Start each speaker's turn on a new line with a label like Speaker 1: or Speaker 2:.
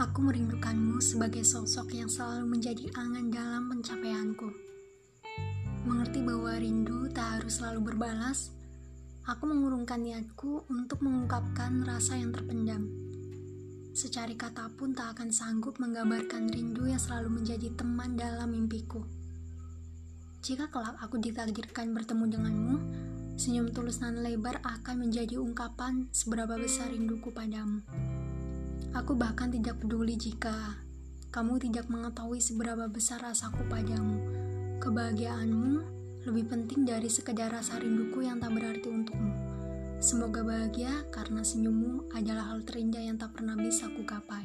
Speaker 1: Aku merindukanmu sebagai sosok yang selalu menjadi angan dalam pencapaianku. Mengerti bahwa rindu tak harus selalu berbalas, aku mengurungkan niatku untuk mengungkapkan rasa yang terpendam. Secari kata pun tak akan sanggup menggambarkan rindu yang selalu menjadi teman dalam mimpiku. Jika kelak aku ditakdirkan bertemu denganmu, senyum tulus nan lebar akan menjadi ungkapan seberapa besar rinduku padamu. Aku bahkan tidak peduli jika kamu tidak mengetahui seberapa besar rasaku padamu. Kebahagiaanmu lebih penting dari sekedar rasa rinduku yang tak berarti untukmu. Semoga bahagia karena senyummu adalah hal terindah yang tak pernah bisa ku gapai.